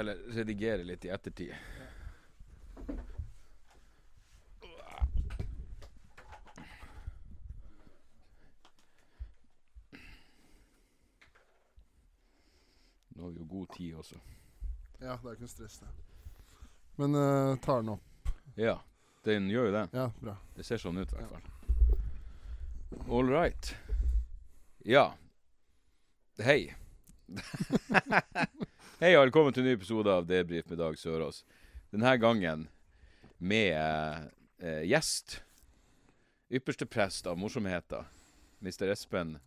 heller redigere litt i ettertid. Nå har vi jo god tid også. Ja, det er ikke noe stress, det. Men uh, tar den opp. Ja, den gjør jo det. Ja, bra. Det ser sånn ut i hvert fall. All right. Ja. Hei. Hei og velkommen til en ny episode av Debrif med Dag Sørås. Denne gangen med eh, gjest. Ypperste prest av morsomheter. Mr. Espen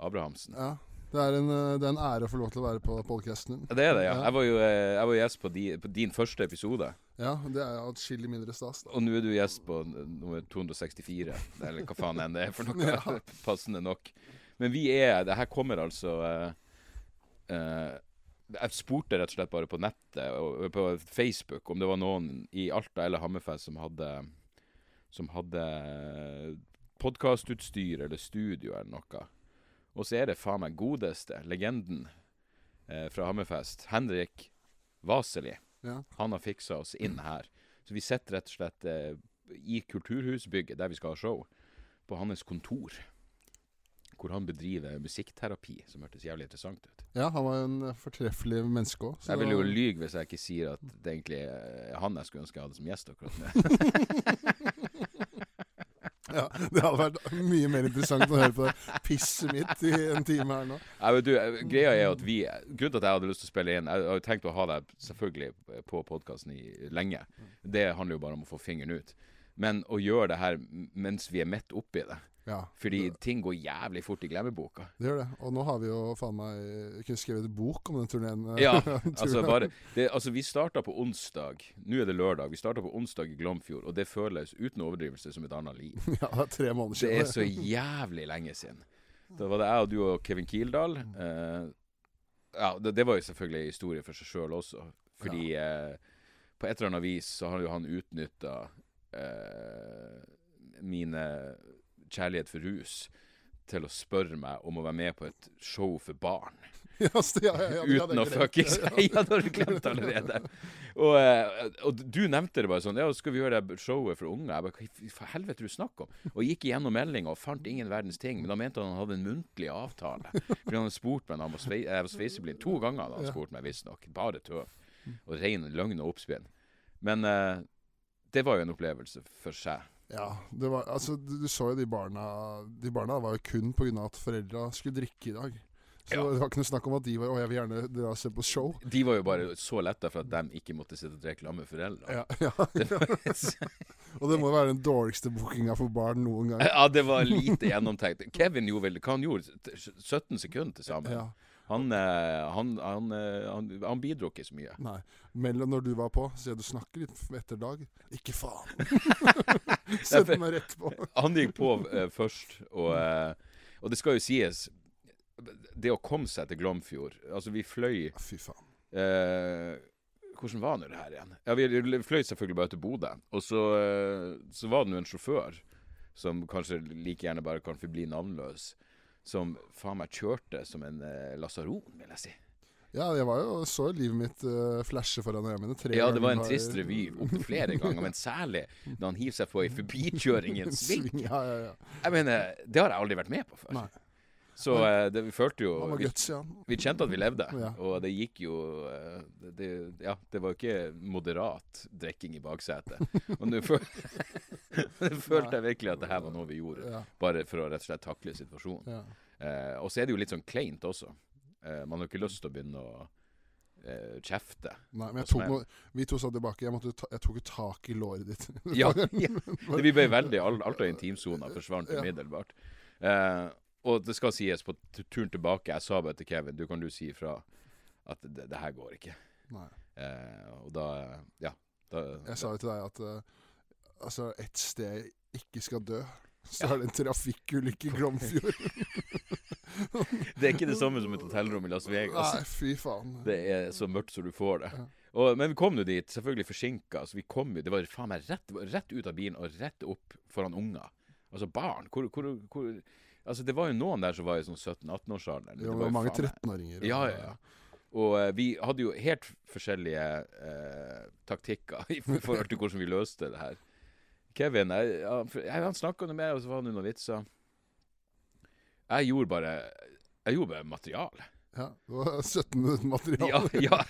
Abrahamsen. Ja. Det er, en, eh, det er en ære å få lov til å være på podkasten din. Det er det, ja. Ja. Jeg var jo eh, jeg var gjest på, di, på din første episode. Ja, det er atskillig mindre stas. Da. Og nå er du gjest på nummer 264, eller hva faen enn det er for noe. Ja. Passende nok. Men vi er Det her kommer altså eh, eh, Jeg spurte rett og slett bare på nettet og på Facebook om det var noen i Alta eller Hammerfest som hadde Som hadde podkastutstyr eller studio eller noe. Og så er det faen meg godeste, legenden eh, fra Hammerfest, Henrik Vaseli. Ja. Han har fiksa oss inn her. Så vi sitter rett og slett eh, i kulturhusbygget der vi skal ha show, på hans kontor. Hvor han bedriver musikkterapi, som hørtes jævlig interessant ut. ja, han var en fortreffelig menneske òg. Jeg vil jo lyge hvis jeg ikke sier at det egentlig er han jeg skulle ønske jeg hadde som gjest akkurat nå. Ja, det hadde vært mye mer interessant å høre på det pisset mitt i en time her nå. Ja, men du, greia er at vi Grunnen til at jeg hadde lyst til å spille inn Jeg har jo tenkt å ha deg selvfølgelig på podkasten lenge. Det handler jo bare om å få fingeren ut. Men å gjøre det her mens vi er midt oppi det. Ja, Fordi ting går jævlig fort i glemmeboka. det gjør det. Og nå har vi jo faen meg kunne skrevet en bok om den turneen. eh, Ja, altså bare det, Altså, vi starta på onsdag. Nå er det lørdag. Vi starta på onsdag i Glomfjord, og det føles uten overdrivelse som et annet liv. Ja, det er tre måneder Det er så jævlig lenge siden. Da var det jeg og du og Kevin Kildahl. Eh, ja, det, det var jo selvfølgelig en historie for seg sjøl også. Fordi eh, på et eller annet vis så har jo han utnytta eh, mine kjærlighet for rus til å spørre meg om å være med på et show for barn. Ja, ja, ja, ja, Uten å jeg seg, fuckings Ja, det har du glemt allerede. Og, eh, og du nevnte det bare sånn Ja, skal vi gjøre det showet for unge? Jeg bare, Hva i for helvete du snakker om? Og gikk igjennom meldinga og fant ingen verdens ting. Men da mente han han hadde en muntlig avtale. Fordi han hadde spurt meg han var, svei, var sveiseblind. To ganger hadde han spurt meg, visstnok. Bare tøv. Og ren løgn og oppspinn. Men uh, det var jo en opplevelse for seg. Ja, det var, altså, du, du så jo de barna De barna var jo kun pga. at foreldra skulle drikke i dag. Så Ja. det var ikke noe snakk om at de var Å, jeg vil gjerne dra og se på show. De var jo bare så letta for at de ikke måtte sitte og drikke sammen med foreldre. Ja, ja. Og det må være den dårligste bookinga for barn noen gang. Ja, det var lite gjennomtenkt. Kevin gjorde vel hva han gjorde? 17 sekunder til sammen. Ja, Han, eh, han, han, eh, han, han bidro ikke så mye. nei. Mellom når du var på, så du snakker litt etter dag. Ikke faen! Sett meg rett på. Han gikk på uh, først, og, uh, og det skal jo sies Det å komme seg til Glomfjord Altså, vi fløy Fy faen. Uh, Hvordan var nå det her igjen? Ja, Vi fløy selvfølgelig bare til Bodø. Og så, så var det nå en sjåfør som kanskje like gjerne bare kan forbli navnløs, som faen meg kjørte som en eh, lasaron, vil jeg si. Ja, jeg var jo, så livet mitt uh, flashe foran øynene mine. Tre Ja, det var en trist revy opptil flere ganger, men særlig når han hiver seg på ei forbikjøring i en sving. Ja, ja, ja. Jeg mener, det har jeg aldri vært med på før. Nei. Så eh, det, vi følte jo vi, guts, ja. vi kjente at vi levde, Ja. og det gikk jo eh, det, Ja, det var jo ikke moderat drikking i baksetet. Og nå føl følte jeg virkelig at det her var noe vi gjorde, bare for å rett og slett takle situasjonen. Eh, og så er det jo litt sånn kleint også. Eh, man har jo ikke lyst til å begynne å eh, kjefte. Nei, men jeg tok noe, vi to satt tilbake. Jeg, ta, jeg tok jo tak i låret ditt. Ja, ja. Det, vi ble veldig Alt, av intimsona forsvant umiddelbart. Eh, og det skal sies, på turen tilbake, jeg sa bare til Kevin Du kan du si ifra at det, det her går ikke. Eh, og da Ja. Da, Jeg sa jo til deg at uh, altså, et sted jeg ikke skal dø, så er det en trafikkulykke i Glomfjord. det er ikke det samme som et hotellrom i Las Vegas. Nei, fy faen. Det er så mørkt som du får det. Ja. Og, men vi kom jo dit, selvfølgelig forsinka. Så vi kom jo, det var faen meg rett, rett ut av bilen og rett opp foran unger. Altså barn. Hvor, hvor, hvor, altså det var jo noen der som var i sånn 17-18-årsalderen. Det var mange 13-åringer. Ja, ja, ja. Og uh, vi hadde jo helt forskjellige uh, taktikker i forhold til hvordan vi løste det her. Kevin jeg, han snakka med meg, og så var det noen vitser. Jeg gjorde bare Jeg gjorde bare materiale. Ja, det var 17 minutter materiale. Ja, ja.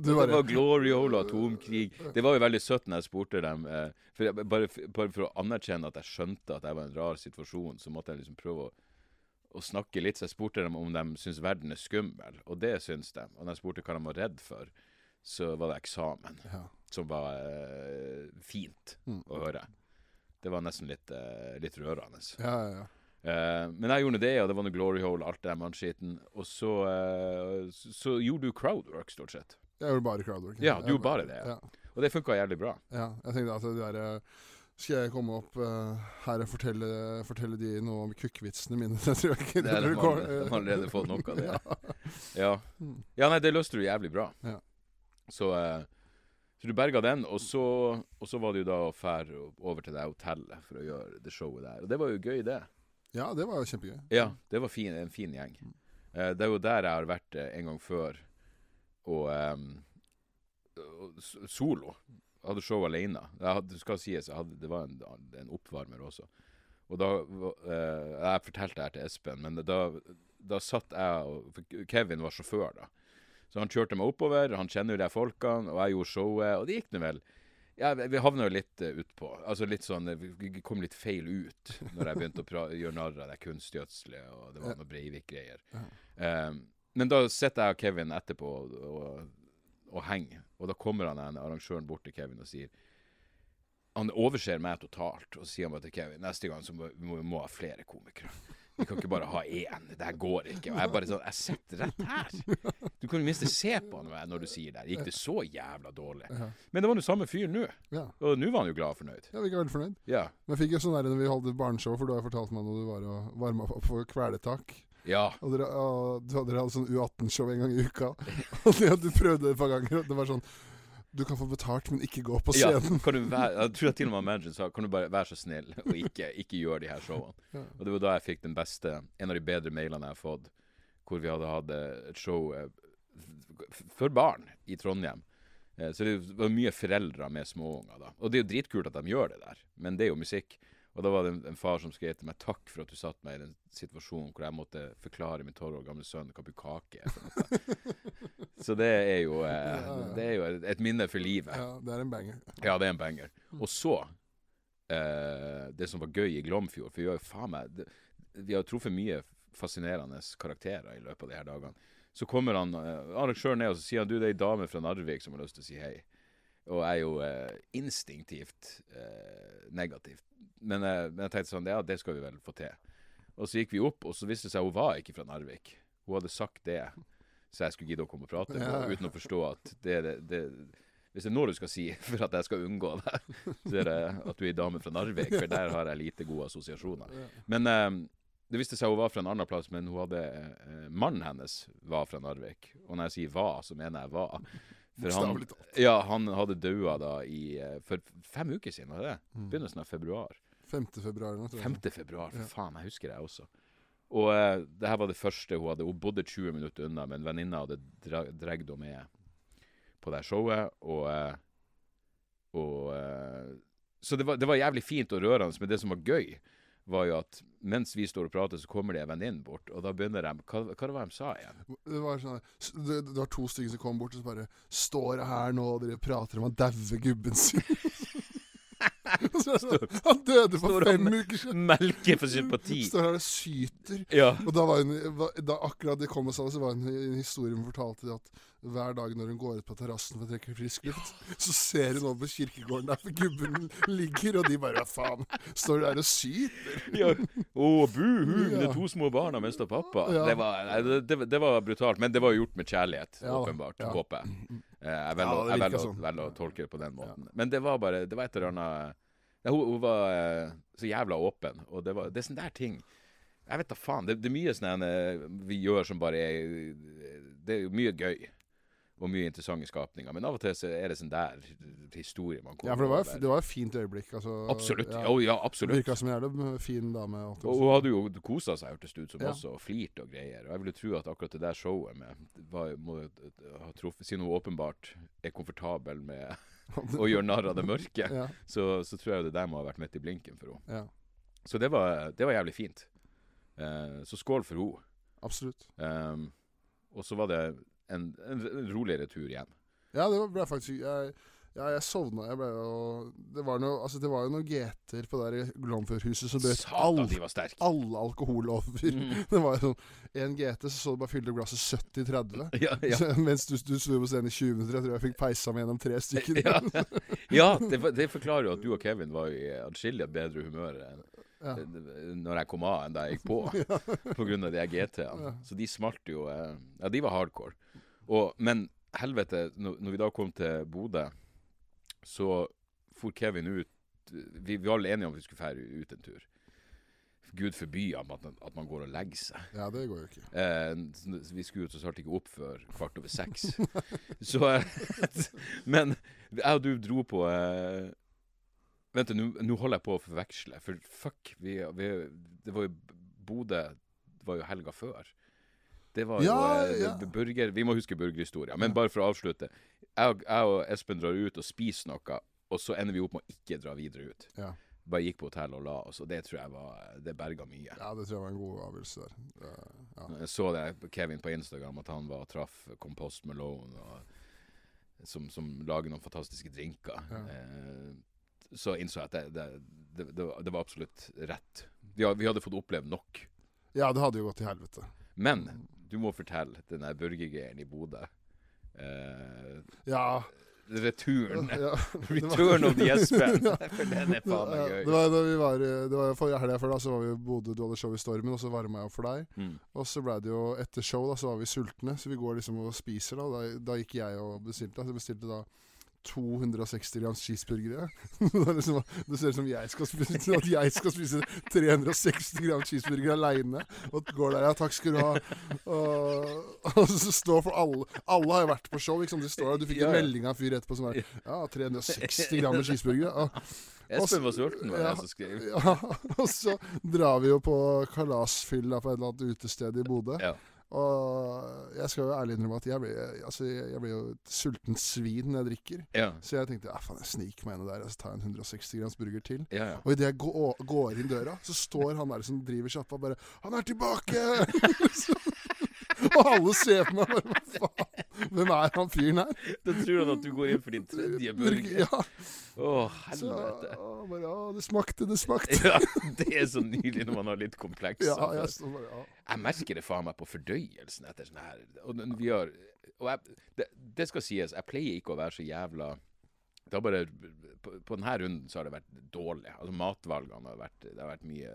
Det var glory hole og atomkrig. Det var jo veldig søtt når jeg spurte dem. Eh, for jeg, bare, bare for å anerkjenne at jeg skjønte at jeg var i en rar situasjon, så måtte jeg liksom prøve å, å snakke litt. Så jeg spurte dem om de syns verden er skummel, og det syns de. Og når jeg spurte hva de var redd for, så var det eksamen. Ja. Som var eh, fint Mm. å høre. Det var nesten litt, eh, litt rørende. Ja, ja, ja. Eh, men jeg gjorde nå det, og det var noe glory hole, alt det der mannskiten. Og så, uh, så, så gjorde du crowdwork, stort sett. Jeg gjorde bare crowdwork. Ja, du gjorde bare det, ja. Ja. Og det funka jævlig bra. ja. Jeg tenkte at det der eh, Skal jeg komme opp uh, her og fortelle, fortelle de noe om kukkvitsene mine? Det tror jeg ikke Det er, de, har, allerede fått nok av det. Ja. Ja. Mm. ja, nei, det løste du jævlig bra. Ja. Så, uh, så du berga den, og så, og så var det jo da å fære over til det hotellet for å gjøre det showet der. Og det var jo gøy, det. Ja, det var jo kjempegøy. Ja, det var fin, en fin gjeng. Uh, det er jo der jeg har vært uh, en gang før, og, um, solo. Hadde show alene. Jeg hadde, skal sies, hadde, det var en, en oppvarmer også. Og da eh, Jeg fortalte det her til Espen, men da, da satt jeg og for Kevin var sjåfør, da. Så han kjørte meg oppover, han kjenner jo de folkene, og jeg gjorde showet, og det gikk nå vel. Ja, vi- havna jo litt uh, utpå. Altså litt sånn eh, Vi kom litt feil ut når jeg begynte å gjøre narr av det kunstgjødselet, og det var noe Breivik-greier. Um, men da sitter jeg og Kevin etterpå og, og, og henger, og da kommer han en arrangøren bort til Kevin og sier Han overser meg totalt, og sier han bare til Kevin neste gang så må vi må, vi må ha flere komikere. Vi kan ikke bare ha én. Det her går ikke. Og jeg bare sånn Jeg sitter rett her. Du kan jo minst se på han når du sier det. Gikk det så jævla dårlig? Men det var jo samme fyr nå. Ja. Og nå var han jo glad og fornøyd. Jeg var ikke veldig fornøyd. Ja. Men jeg fikk jo sånn der når vi hadde barneshow, for du har fortalt meg når du var og varma opp på Kvelertak. Ja. Og dere, og dere hadde sånn U18-show en gang i uka. Og du prøvde det et par ganger. og Det var sånn Du kan få betalt, men ikke gå på Ja, scenen. kan du være, jeg tror til og med manageren sa Kan du bare være så snill og ikke, ikke gjøre de her showene. Ja. Og det var da jeg fikk den beste En av de bedre mailene jeg har fått, hvor vi hadde hatt eh, et show eh, for barn i Trondheim. Eh, Så det var mye foreldre med småunger da. Og det er jo dritkult at de gjør det der, men det er jo musikk. Og da var det en, en far som skrev til meg 'takk for at du satte meg i den situasjonen hvor jeg måtte forklare min tolv år gamle sønn hva bukake er. Så det er jo, eh, det er jo et, et minne for livet. Ja, det er en banger. Ja, det er en banger. Og så eh, Det som var gøy i Glomfjord For vi har jo faen meg det, Vi har truffet mye fascinerende karakterer i løpet av de her dagene. Så kommer han eh, arrangøren ned og så sier han, du, det er ei dame fra Narvik som har lyst til å si hei. Og er jo eh, instinktivt eh, negativt. Men, eh, men jeg tenkte sånn, ja, det skal vi vel få til. Og så gikk vi opp, og så viste det seg hun var ikke fra Narvik. Hun hadde sagt det, så jeg skulle gidde å komme og prate Ja. uten å forstå at det, det, det Hvis det er noe du skal si for at jeg skal unngå det, så er det at du er ei dame fra Narvik, for der har jeg lite gode assosiasjoner. Men eh, det viste seg hun var fra en annen plass, men hun hadde eh, mannen hennes var fra Narvik. Og når jeg sier var, så mener jeg var. Bokstavelig talt. ja, han hadde daua da i eh, For fem uker siden, var det? Mm. Begynnelsen av februar. 5. februar noe. tror jeg. 5. februar, for faen, jeg husker det også. Og uh, det her var det første hun hadde. Hun bodde 20 minutter unna, men venninna hadde dra dratt henne med på det showet. Og, uh, og uh, Så det var, det var jævlig fint og rørende, men det som var gøy, var jo at mens vi står og prater, så kommer det en venninne bort, og da begynner de Hva, hva det var de sa igjen? Det var, sånn, det, det var to stykker som kom bort og så bare Står jeg her nå og dere prater om han daue gubben sin? og Han døde for fem uker siden. Melke for sympati. Står her og syter. Ja. Og da, var hun, da akkurat det kom og sa det, så var hun en historie hun fortalte at hver dag når hun går ut på terrassen for å trekke frisk luft, så ser hun over kirkegården der for gubben ligger, og de bare Hva faen? Står der og syter? ja. Å, buhu, Ja. de to små barna mista pappa. Ja. Det, var, det, det, det var brutalt. Men det var jo gjort med kjærlighet, Ja, åpenbart. ja. Håper jeg. Eh, Jeg velger Ja, å- det jeg velger å- sånn. velger å tolke det på den måten. Men det var bare Det var et eller annet ja, hun, hun var eh, så jævla åpen, og det, var, det er sånne der ting Jeg vet da faen. Det, det er mye sånn vi gjør som bare er Det er mye gøy. Og mye interessante skapninger. Men av og til så er det sånn der historie man kommer Ja, for det var, det var et fint øyeblikk. Altså, Absolutt. Ja. oh, ja absolutt. Virka som en jævla fin dame. Og hun hadde jo kosa seg, hørtes det ut som, Ja. også, og flirt og greier. Og jeg ville tro at akkurat det der showet med var, må ha truffet Siden hun åpenbart er komfortabel med å gjør narr av det mørke, Ja. så, så tror jeg det der må ha vært midt i blinken for henne. Ja, Så det var, det var jævlig fint. Eh, så skål for henne. absolutt. Um, og så var det en, en, en roligere tur hjem. Ja, det ble faktisk jeg, ja, jeg sovna. Jeg ble jo Det var, noe, altså, det var jo noen GT-er på det Glomfjordhuset som brøt all, alle alkohollover. Mm. Det var jo sånn En GT, så så du bare fylte glasset 70-30. Ja, ja. Så Mens du, du sto på scenen i 20 minutter. Jeg tror jeg fikk peisa meg gjennom tre stykker. ja, ja det, det forklarer jo at du og Kevin var i atskillig bedre humør enn Ja. når jeg kom av enn da jeg gikk på. På grunn av de GT-ene. Så de smalt jo eh, Ja, de var hardcore. Og, men helvete, når vi da kom til Bodø, så for Kevin ut Vi, var alle enige om vi skulle fære ut en tur. Gud forby at man, at man går og legger seg. Ja, det går jo ikke. Eh, vi skulle jo så snart ikke opp før kvart over seks. så eh, Men jeg og du dro på eh, Vent, nå holder jeg på å forveksle. For fuck, vi, vi, det var jo Bodø var jo helga før. Det var Ja, jo eh, ja. burger Vi må huske burgerhistoria. Men bare for å avslutte. Jeg, jeg og Espen drar ut og spiser noe, og så ender vi opp med å ikke dra videre ut. Ja. Bare gikk på hotellet og la oss, og det tror jeg var Det berga mye. ja, det tror jeg var en god avgjørelse der. Det, ja. Jeg så det Kevin på Instagram at han var og traff Compost Malone, og, som, som lager noen fantastiske drinker. Ja. Eh, så innså jeg at det, det, det, det var absolutt rett. Vi, vi hadde fått opplevd nok. ja, det hadde jo gått til helvete. Men du må fortelle den der burgergreieren i Bodø. Eh, Ja. returen. ja. Return of the Espen. Ja. Den er faen meg gøy. Det var da vi var Det var jo forrige helg før, da, så var vi i Bodø, du hadde show i Stormen, og så varma jeg opp for deg. Mm. Og så ble det jo etter show, da, så var vi sultne, så vi går liksom og spiser, da. Da, da gikk jeg og bestilte. Da. Så jeg bestilte da 260 grams cheeseburgere. det, liksom, det ser ut som jeg skal spise, at jeg skal spise 360 gram cheeseburger aleine. Og går der, ja, takk skal du ha. Og, og så står for alle Alle har jo vært på show, ikke sant. De står der, du fikk en melding av en fyr etterpå som er Ja, 360 gram cheeseburgere. Og, Espen var sulten, var jeg som skrev. ja, og så drar vi jo på kalasfyll på et eller annet utested i Bodø. Ja. Og jeg skal jo ærlig innrømme at jeg blir, altså, jeg blir jo et sultent svin når jeg drikker. Ja. Så jeg tenkte ja, faen, jeg sniker meg inn der og så tar jeg en 160 grams burger til. Ja, ja. Og idet jeg går, går inn døra, så står han der som driver sjappa, bare 'Han er tilbake!' og alle ser på meg bare 'Hva faen? Hvem er han fyren her?' Da tror han at du går inn for din tredje burger. Ja. Å, Så, helvete. og bare, ja, det smakte, det smakte. Ja, det er så nydelig når man har litt komplekser. Ja, jeg så, ja. Jeg merker det faen meg på fordøyelsen etter sånn her. Og vi har, og jeg, det, det skal sies, jeg pleier ikke å være så jævla det har bare, på, på denne runden så har det vært dårlig. Altså Matvalgene har vært, det har vært mye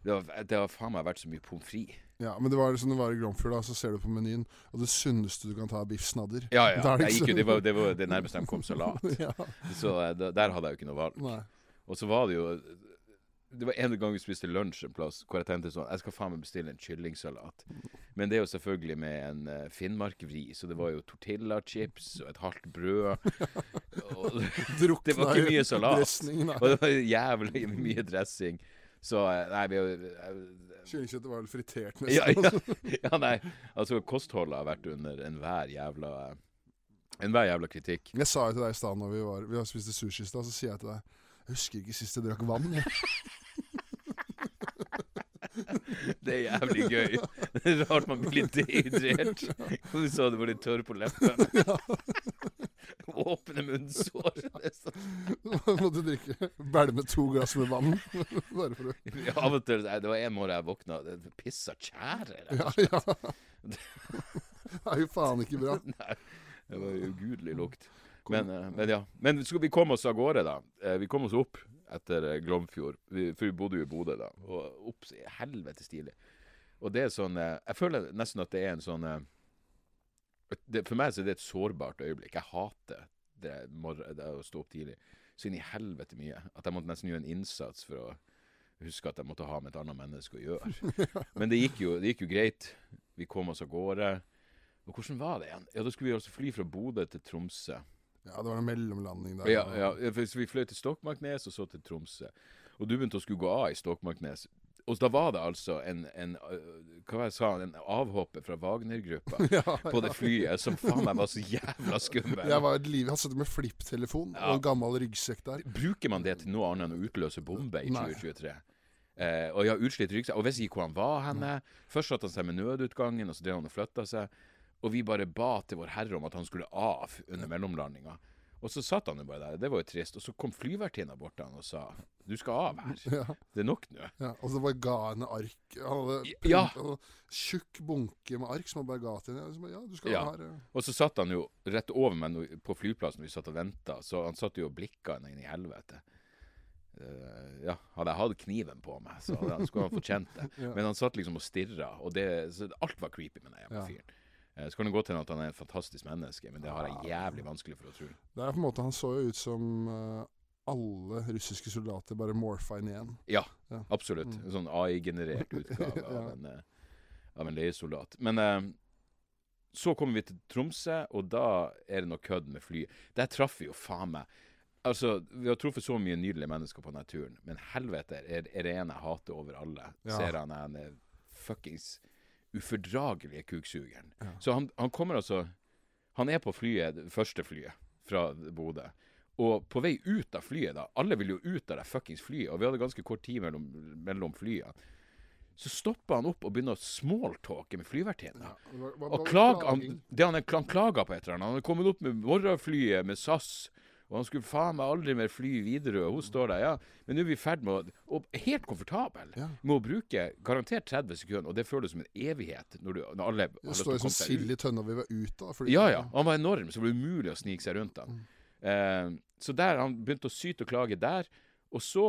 Det har, det har faen meg vært så mye pommes frites. Ja, men det var liksom det var i Glomfjord, da, så ser du på menyen, og det sunneste du kan ta, er biff snadder. Ja, ja. det liksom... jo, det, var, det var det nærmeste de kom salat. ja. Så eh, der hadde jeg jo ikke noe valg. Nei. Og så var det jo Det var en gang vi spiste lunsj en plass hvor jeg tenkte sånn Jeg skal faen meg bestille en kyllingsalat. Men det er jo selvfølgelig med en uh, Finnmark-vri, så det var jo tortillachips og et halvt brød. Og, det var ikke mye salat. og det var jævlig mye dressing. Så eh, nei, vi har Kyllingkjøttet var vel fritert ja, nesten. ja, ja, nei. Altså, kostholdet har vært under enhver jævla Enhver jævla kritikk. Jeg sa jo til deg i stad når vi var Vi spiste sushi i stad, så sier jeg til deg Jeg husker ikke sist jeg drakk vann. Jeg. Det er jævlig gøy. Det er rart man blir litt dehydrert. Du sa du var litt tørr på leppene. åpne munnsår. Så- Måtte drikke bælme to glass med vann. Bare for å Ja, Av og til Det var en morgen jeg våkna det Pissa tjære. rett og slett. ja. Det er jo faen ikke bra. Nei, det var ugudelig lukt. Men, eh, men ja. Men vi komme oss av gårde, da? Eh, Vi kom oss opp etter eh, Glomfjord. Vi, for vi bodde jo i Bodø da. Og opp helvete stilig. Og det er sånn Jeg føler nesten at det er en sånn det, For meg så er det et sårbart øyeblikk. Jeg hater det, det å stå opp tidlig. Så inn i helvete mye. At jeg måtte nesten gjøre en innsats for å huske at jeg måtte ha med et annet menneske å gjøre. Men det gikk jo, det gikk jo greit. Vi kom oss av gårde. Og hvordan var det igjen? Ja, Da skulle vi altså fly fra Bodø til Tromsø. Ja, det var en mellomlanding der. Ja, ja, så Vi fløy til Stokmarknes og så til Tromsø. Og du begynte å skulle gå av i Stokmarknes. Og da var det altså en, en hva jeg sa, en avhopper fra Wagner-gruppa på det flyet som faen meg var så jævla skummel. Jeg var et liv, jeg sittet med flipptelefon og en gammel ryggsekk der. Bruker man det til noe annet enn å utløse bombe i 2023? Eh, og ja, utslitt ryggsekk. Og visste ikke hvor han var henne. Først satte han seg med nødutgangen, og så drev han og flytta seg. Og vi bare ba til Vår Herre om at han skulle av under mellomlandinga. Og så satt han jo bare der. Det var jo trist. Og så kom flyvertinna bort til han og sa du skal av her. Ja. Det er nok nå. Ja, og så bare ga henne ark. Han hadde Ja. tjukk bunke med ark som han bare ga til henne. Så bare, Ja, du skal Ja. av her. Og så satt han jo rett over meg på flyplassen vi satt og venta, så han satt jo og blikka henne inn i helvete. Uh, ja, hadde jeg hatt kniven på meg, så hadde skulle han fått kjent det. Men han satt liksom og stirra, og det, alt var creepy med den jævla fyren. Eh, Så kan det godt hende at han er et fantastisk menneske, men det har jeg jævlig vanskelig for å tro. Det er på en måte, Han så jo ut som eh, alle russiske soldater, bare morfa inn igjen. Ja, Ja. absolutt. En sånn AI-generert utgave Ja. av en, av en leiesoldat. Men eh, så kommer vi til Tromsø, og da er det noe kødd med flyet. Der traff vi jo faen meg Altså, Vi har truffet så mye nydelige mennesker på denne turen, men helvete er, er det en jeg hater over alle. Ja. Ser han en fuckings ufordragelige kuksugeren. Så han, han kommer altså Han er på flyet, det første flyet fra Bodø. Og på vei ut av flyet, da Alle vil jo ut av det fuckings flyet, og vi hadde ganske kort tid mellom, mellom flyene. Så stopper han opp og begynner å smalltalke med flyvertinna. Var Og klag, han, det han, han klaga på et eller annet. Han hadde kommet opp med morgenflyet med SAS. Og han skulle faen meg aldri mer fly videre. Og hun står der, ja. Men nå er vi i ferd med å Og helt komfortabel Ja. med å bruke garantert 30 sekunder, og det føles som en evighet når, du, når alle til står som komme sild i tønna vi var ute av. Ja, ja. Han var enorm, så det var umulig å snike seg rundt han. Mm. Eh, så der han begynte å syte og klage der. Og så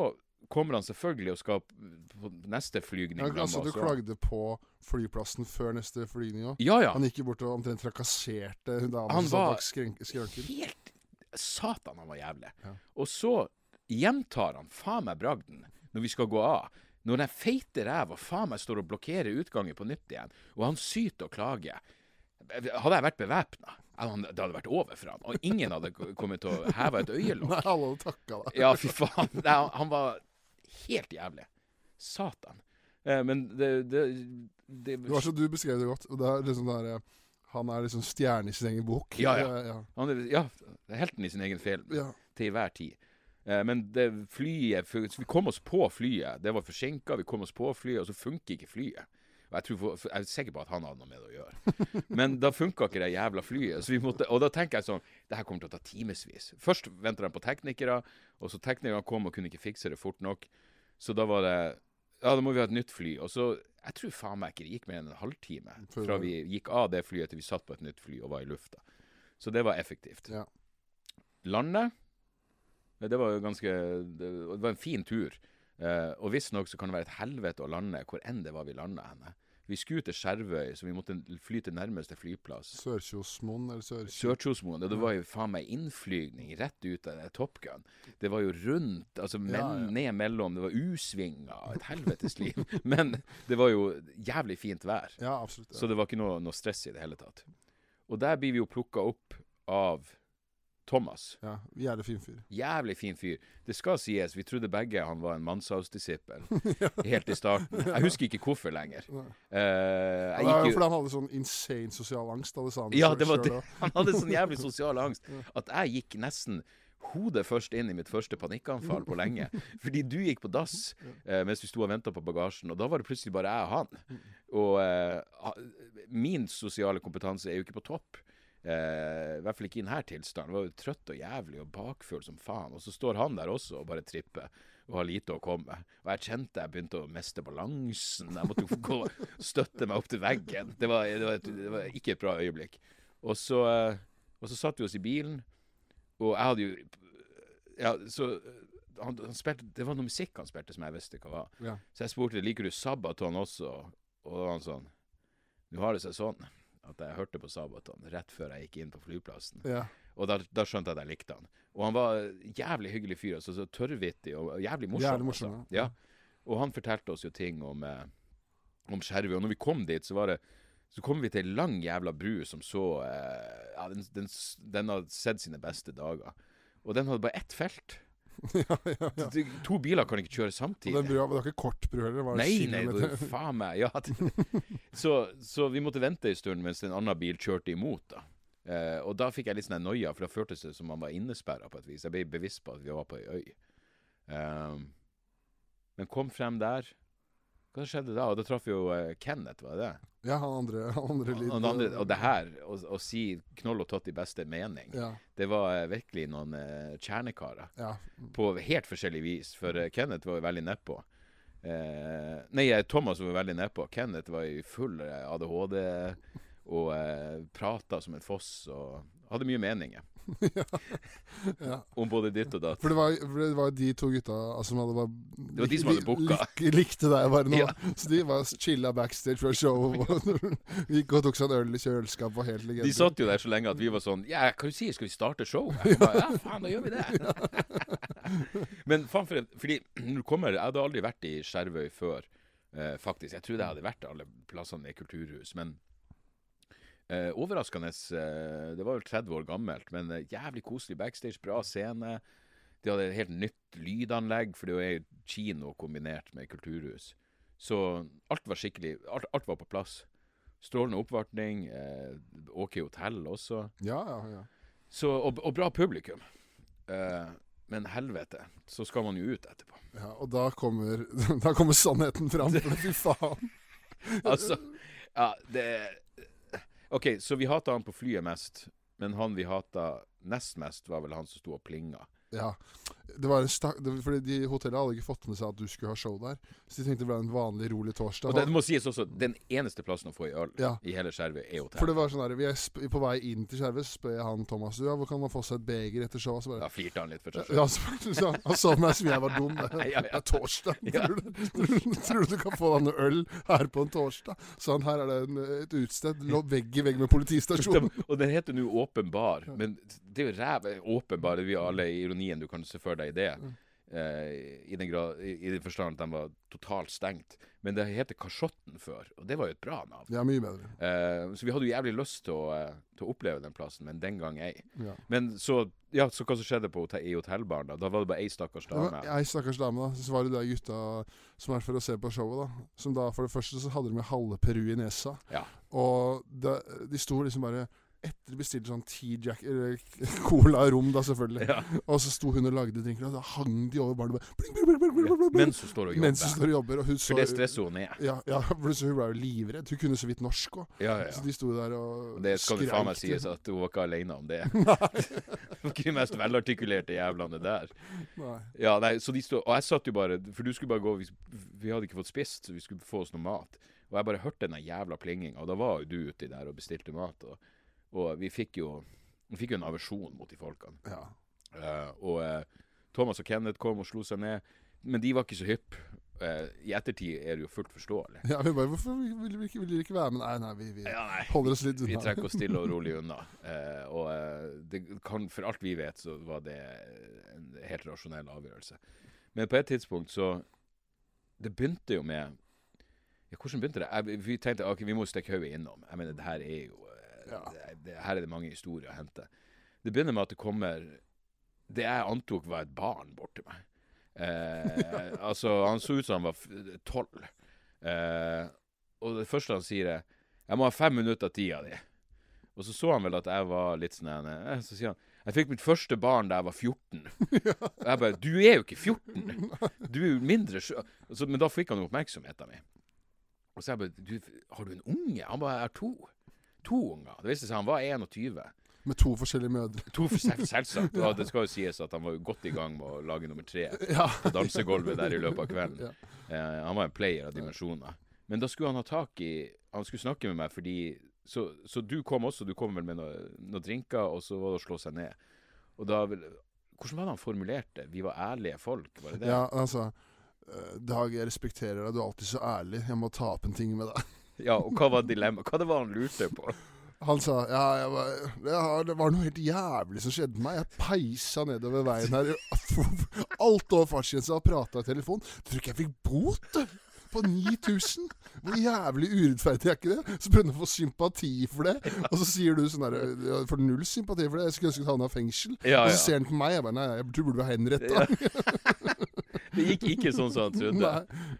kommer han selvfølgelig og skal på neste flygning. Ja, altså, du klagde på flyplassen før neste flygning òg. Ja, ja. Han gikk jo bort og omtrent trakasserte hun dama Han som bak skranken. Helt Satan, han var jævlig. Ja. Og så gjentar han faen meg bragden når vi skal gå av. Når den feite ræva faen meg står og blokkerer utgangen på nytt igjen, og han syter og klager. Hadde jeg vært bevæpna, det hadde vært over for han. Og ingen hadde kommet til å heve et øyelokk. Nei, alle hadde takka deg. Ja, fy faen. Nei, han- var helt jævlig. Satan. Eh, men det, det, det du beskrev det godt. Det er liksom det eh, han er liksom stjerne i sin egen bok. Ja, ja. ja. Han er ja, helten i sin egen film. Ja. til hver tid. Eh, men det flyet Vi kom oss på flyet. Det var forsinka, vi kom oss på flyet, og så funker ikke flyet. Og jeg, tror, jeg er sikker på at han hadde noe med det å gjøre. Men da funka ikke det jævla flyet. Så vi måtte, og da tenker jeg sånn Det her kommer til å ta timevis. Først venter de på teknikere, og så teknikerne kom og kunne ikke fikse det fort nok. Så da var det Ja, da må vi ha et nytt fly. Og så Jeg tror faen meg ikke det gikk mer enn en halvtime fra vi gikk av det flyet til vi satt på et nytt fly og var i lufta. Så det var effektivt. Ja. Landet Det var jo ganske Det var en fin tur. Eh, og visstnok så kan det være et helvete å lande hvor enn det var vi landa henne. Vi skulle til Skjervøy, så vi måtte fly til nærmeste flyplass. Sør-Kjosmoen eller Sør... Sør-Kjosmoen. og Det var jo faen meg innflygning rett ut av Top Gun. Det var jo rundt, altså men, Ja, ja. ned mellom. Det var U-svinger. Et helvetes liv. Men det var jo jævlig fint vær. Ja, absolutt. Så det var ikke noe, noe stress i det hele tatt. Og der blir vi jo plukka opp av Thomas. Ja, Jævlig fin fyr. Jævlig fin fyr. Det skal sies, vi trodde begge han var en Manshaus-disippel helt i starten. Jeg husker ikke hvorfor lenger. Uh, jeg Ja, jo fordi han hadde sånn insane sosial angst. det sa han Ja, det var det. Han hadde sånn jævlig sosial angst at jeg gikk nesten hodet først inn i mitt første panikkanfall på lenge. Fordi du gikk på dass eh, mens vi sto og venta på bagasjen, og da var det plutselig bare jeg og han. Og eh, min sosiale kompetanse er jo ikke på topp. Eh, I hvert fall ikke i denne tilstanden. Var jo trøtt og jævlig og bakfull som faen. Og så står han der også og bare tripper og har lite å komme med. Og jeg kjente jeg begynte å miste balansen. Jeg måtte jo gå og støtte meg opp til veggen. Det var, det var, et, det var ikke et bra øyeblikk. Og så, eh, og så satt vi oss i bilen, og jeg hadde jo Ja, så han, han spilte, Det var noe musikk han spilte som jeg visste hva var. Ja. Så jeg spurte liker du Sabaton også, og da var han sånn Nå har det seg sånn at jeg hørte på Sabaton rett før jeg gikk inn på flyplassen. Ja. Og da, da skjønte jeg at jeg likte han. Og han var jævlig hyggelig fyr. Altså, så tørrvittig og jævlig morsom. Jævlig morsom, altså. ja. Og han fortalte oss jo ting om, eh, om Skjervøy. Og når vi kom dit, så var det så kom vi til ei lang jævla bru som så eh, Ja, den, den, den hadde sett sine beste dager. Og den hadde bare ett felt. ja, ja, ja. To biler kan ikke kjøre Og samtidig. den brua, det var ikke kort bru heller? Var Nei, nei, det, faen meg. Ja. Så, så vi måtte vente en stund mens en annen bil kjørte imot. da. Eh, og da fikk jeg litt sånn noia, for da føltes det som man var innesperra på et vis. Jeg ble bevisst på at vi var på ei øy. Ehm, men kom frem der. Hva skjedde da? Og da traff jo eh, Kenneth, var det det? Ja, han andre, han andre litt Og, andre, og det her, å, å si knoll og tott i beste mening, Ja, det var eh, virkelig noen eh, kjernekarer. ja. På helt forskjellig vis. For Kenneth var jo veldig nedpå. Eh, nei, Thomas var veldig nedpå. Kenneth var i full ADHD og eh, prata som en foss og hadde mye meninger ja. om både ditt og datt. For det var, for det var de to gutta altså, som hadde bare Det var de som hadde booka. Lik, likte deg bare nå. Ja. Så de var chilla backstage fra showet. Vi Gikk og tok seg en øl i kjøleskapet og helt legende. De satt jo der så lenge at vi var sånn Ja, hva du sier Skal vi starte show? Bare, ja, faen, da gjør vi det. Men faen for en Fordi når du kommer Jeg hadde aldri vært i Skjervøy før, eh, faktisk. Jeg trodde jeg hadde vært alle plassene i kulturhus. Men eh, overraskende eh, Det var vel 30 år gammelt, men eh, jævlig koselig backstage. Bra scene. De hadde et helt nytt lydanlegg, for det er jo kino kombinert med kulturhus. Så alt var skikkelig Alt, alt var på plass. Strålende oppvartning. Eh, OK hotell også. Ja, ja, ja. Så, og, og bra publikum. Eh, men helvete, så skal man jo ut etterpå. ja. Og da kommer, da kommer sannheten fram. Fy faen. Altså, ja, det OK, så vi hata han på flyet mest, men han vi hata nest mest, var vel han som sto og plinga. Ja. Det var en stak, det, fordi de Hotellet hadde ikke fått med seg at du skulle ha show der. Så de tenkte det ble en vanlig, rolig torsdag. Og det må sies også, den eneste plassen å få i øl Ja. i hele Skjervøy, er For det var sånn der, vi er På vei inn til Skjervøy spør jeg han Thomas ja, hvor kan man få seg et beger etter showet. Så Da flirte han litt for seg Ja, så, så, han så meg som jeg var dum. Det, Ja, er torsdag. Tror, du, tror, du- du du kan få deg noe øl her på en torsdag? Sånn, her er det en, et utested. Lå vegg i vegg med politistasjonen. Og den heter nå Åpen bar, men det er jo ræv Åpen bar, det alle ironien du kan se for deg i det. Eh, I den grad, i, i den forstand at de var totalt stengt. Men det heter Kasjotten før, og det var jo et bra navn. Ja, mye bedre. Eh, så vi hadde jo jævlig lyst til å, eh, til å oppleve den plassen, men den gang ei. Ja. Men så, ja, så hva som skjedde på hotell, i hotellbaren da? Da var det bare ei stakkars dame? Ja, ei stakkars dame, da. Så var det de gutta som er for å se på showet, da. Som da, for det første så hadde de med halve Peru i nesa. Ja. Og det, de sto liksom bare etter de bestilte sånn T-Jack cola rom, da selvfølgelig. Ja. Og så sto hun og lagde drinker, og da hang de over barnet bling, bling, bling, bling, bling, bling, Mens hun står og jobber. Mens hun står og jobber. Og hun så For det stresser hun ned. Ja, ja for så hun ble jo livredd. Hun kunne så vidt norsk òg. Ja, ja, Så de sto der og det skal du faen meg sies at hun var ikke alene om det. Ikke de mest velartikulerte jævlene der. Nei. Ja, nei, så de stod, Og jeg satt jo bare For du skulle bare gå Vi, vi hadde ikke fått spist, så vi skulle få oss noe mat. Og jeg bare hørte den jævla plinginga, og da var jo du uti der og bestilte mat. Og, og vi fikk jo Vi fikk jo en aversjon mot de folkene. Ja. Uh, og uh, Thomas og Kenneth kom og slo seg ned, men de var ikke så hypp. Uh, I ettertid er det jo fullt forståelig. ja, vi bare Hvorfor vil dere ikke, ikke være med? Nei, nei, vi, vi Ja, nei. holder oss litt Vi trekker oss stille og rolig unna. Eh, og eh, det kan, for alt vi vet, så var det en helt rasjonell avgjørelse. Men på et tidspunkt så Det begynte jo med ja, Hvordan begynte det? Jeg, vi tenkte ok, vi må stikke hodet innom. Jeg mener, det her er jo eh. Det, det, Her er det mange historier å hente. Det begynner med at det kommer Det jeg antok var et barn bort til meg. Eh, altså, han så ut som han var tolv. Eh, og det første han sier, er 'Jeg må ha fem minutter av tida di'. Og så så han vel at jeg var litt sånn eh, Så sier han 'Jeg fikk mitt første barn da jeg var 14'. Og jeg bare 'Du er jo ikke 14! Du er jo mindre sjø...' Altså, Men da fikk han oppmerksomheten min. Og så jeg bare du, 'Har du en unge?' Han bare 'Jeg har to'. To unger. Det viste seg han var 21. Med to forskjellige mødre. To selvsagt. Og det skal jo sies at han var godt i gang med å lage nummer tre Ja. på dansegulvet der i løpet av kvelden. Ja. Eh, han var en player av dimensjoner. Men da skulle han ha tak i Han skulle snakke med meg fordi Så, så du kom også, du kom vel med noen noe drinker, og så var det å slå seg ned. Og da Hvordan var det han formulerte? Vi var ærlige folk, var det det? Ja, altså Dag, jeg respekterer deg. Du er alltid så ærlig. Jeg må ta opp en ting med deg. Ja, og hva var dilemmaet? Hva det var han lurte på? Han sa ja, var, det, det var noe helt jævlig som skjedde med meg. Jeg peisa nedover veien her. Alt over fartsgrensa og prata i telefon. Tror ikke jeg fikk bot? På 9000? Hvor jævlig urettferdig er ikke det? Så prøvde han å få sympati for det, og så sier du sånn herre «Jeg får null sympati for det. Jeg skulle ønske du havna i fengsel. Ja, Og ja. så ser han på meg. Jeg bare nei, jeg tror du burde være henretta. Det gikk ikke sånn som han trodde.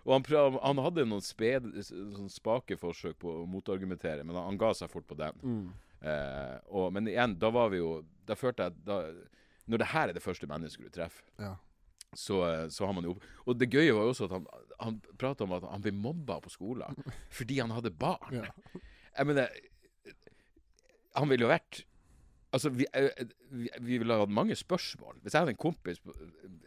Og han, prøv, han hadde noen sped, sånn spake forsøk på å motargumentere, men han, ga seg fort på den. Mm. Eh, og, men igjen, da var vi jo Da følte jeg da, Når det her er det første mennesket du treffer, Ja. så, eh, så har man jo Og det gøye var jo også at han, han prata om at han ble mobba på skolen fordi han hadde barn. Ja. Jeg mener Han ville jo vært Altså, vi, eh, vi, vi ville ha hatt mange spørsmål. Hvis jeg hadde en kompis,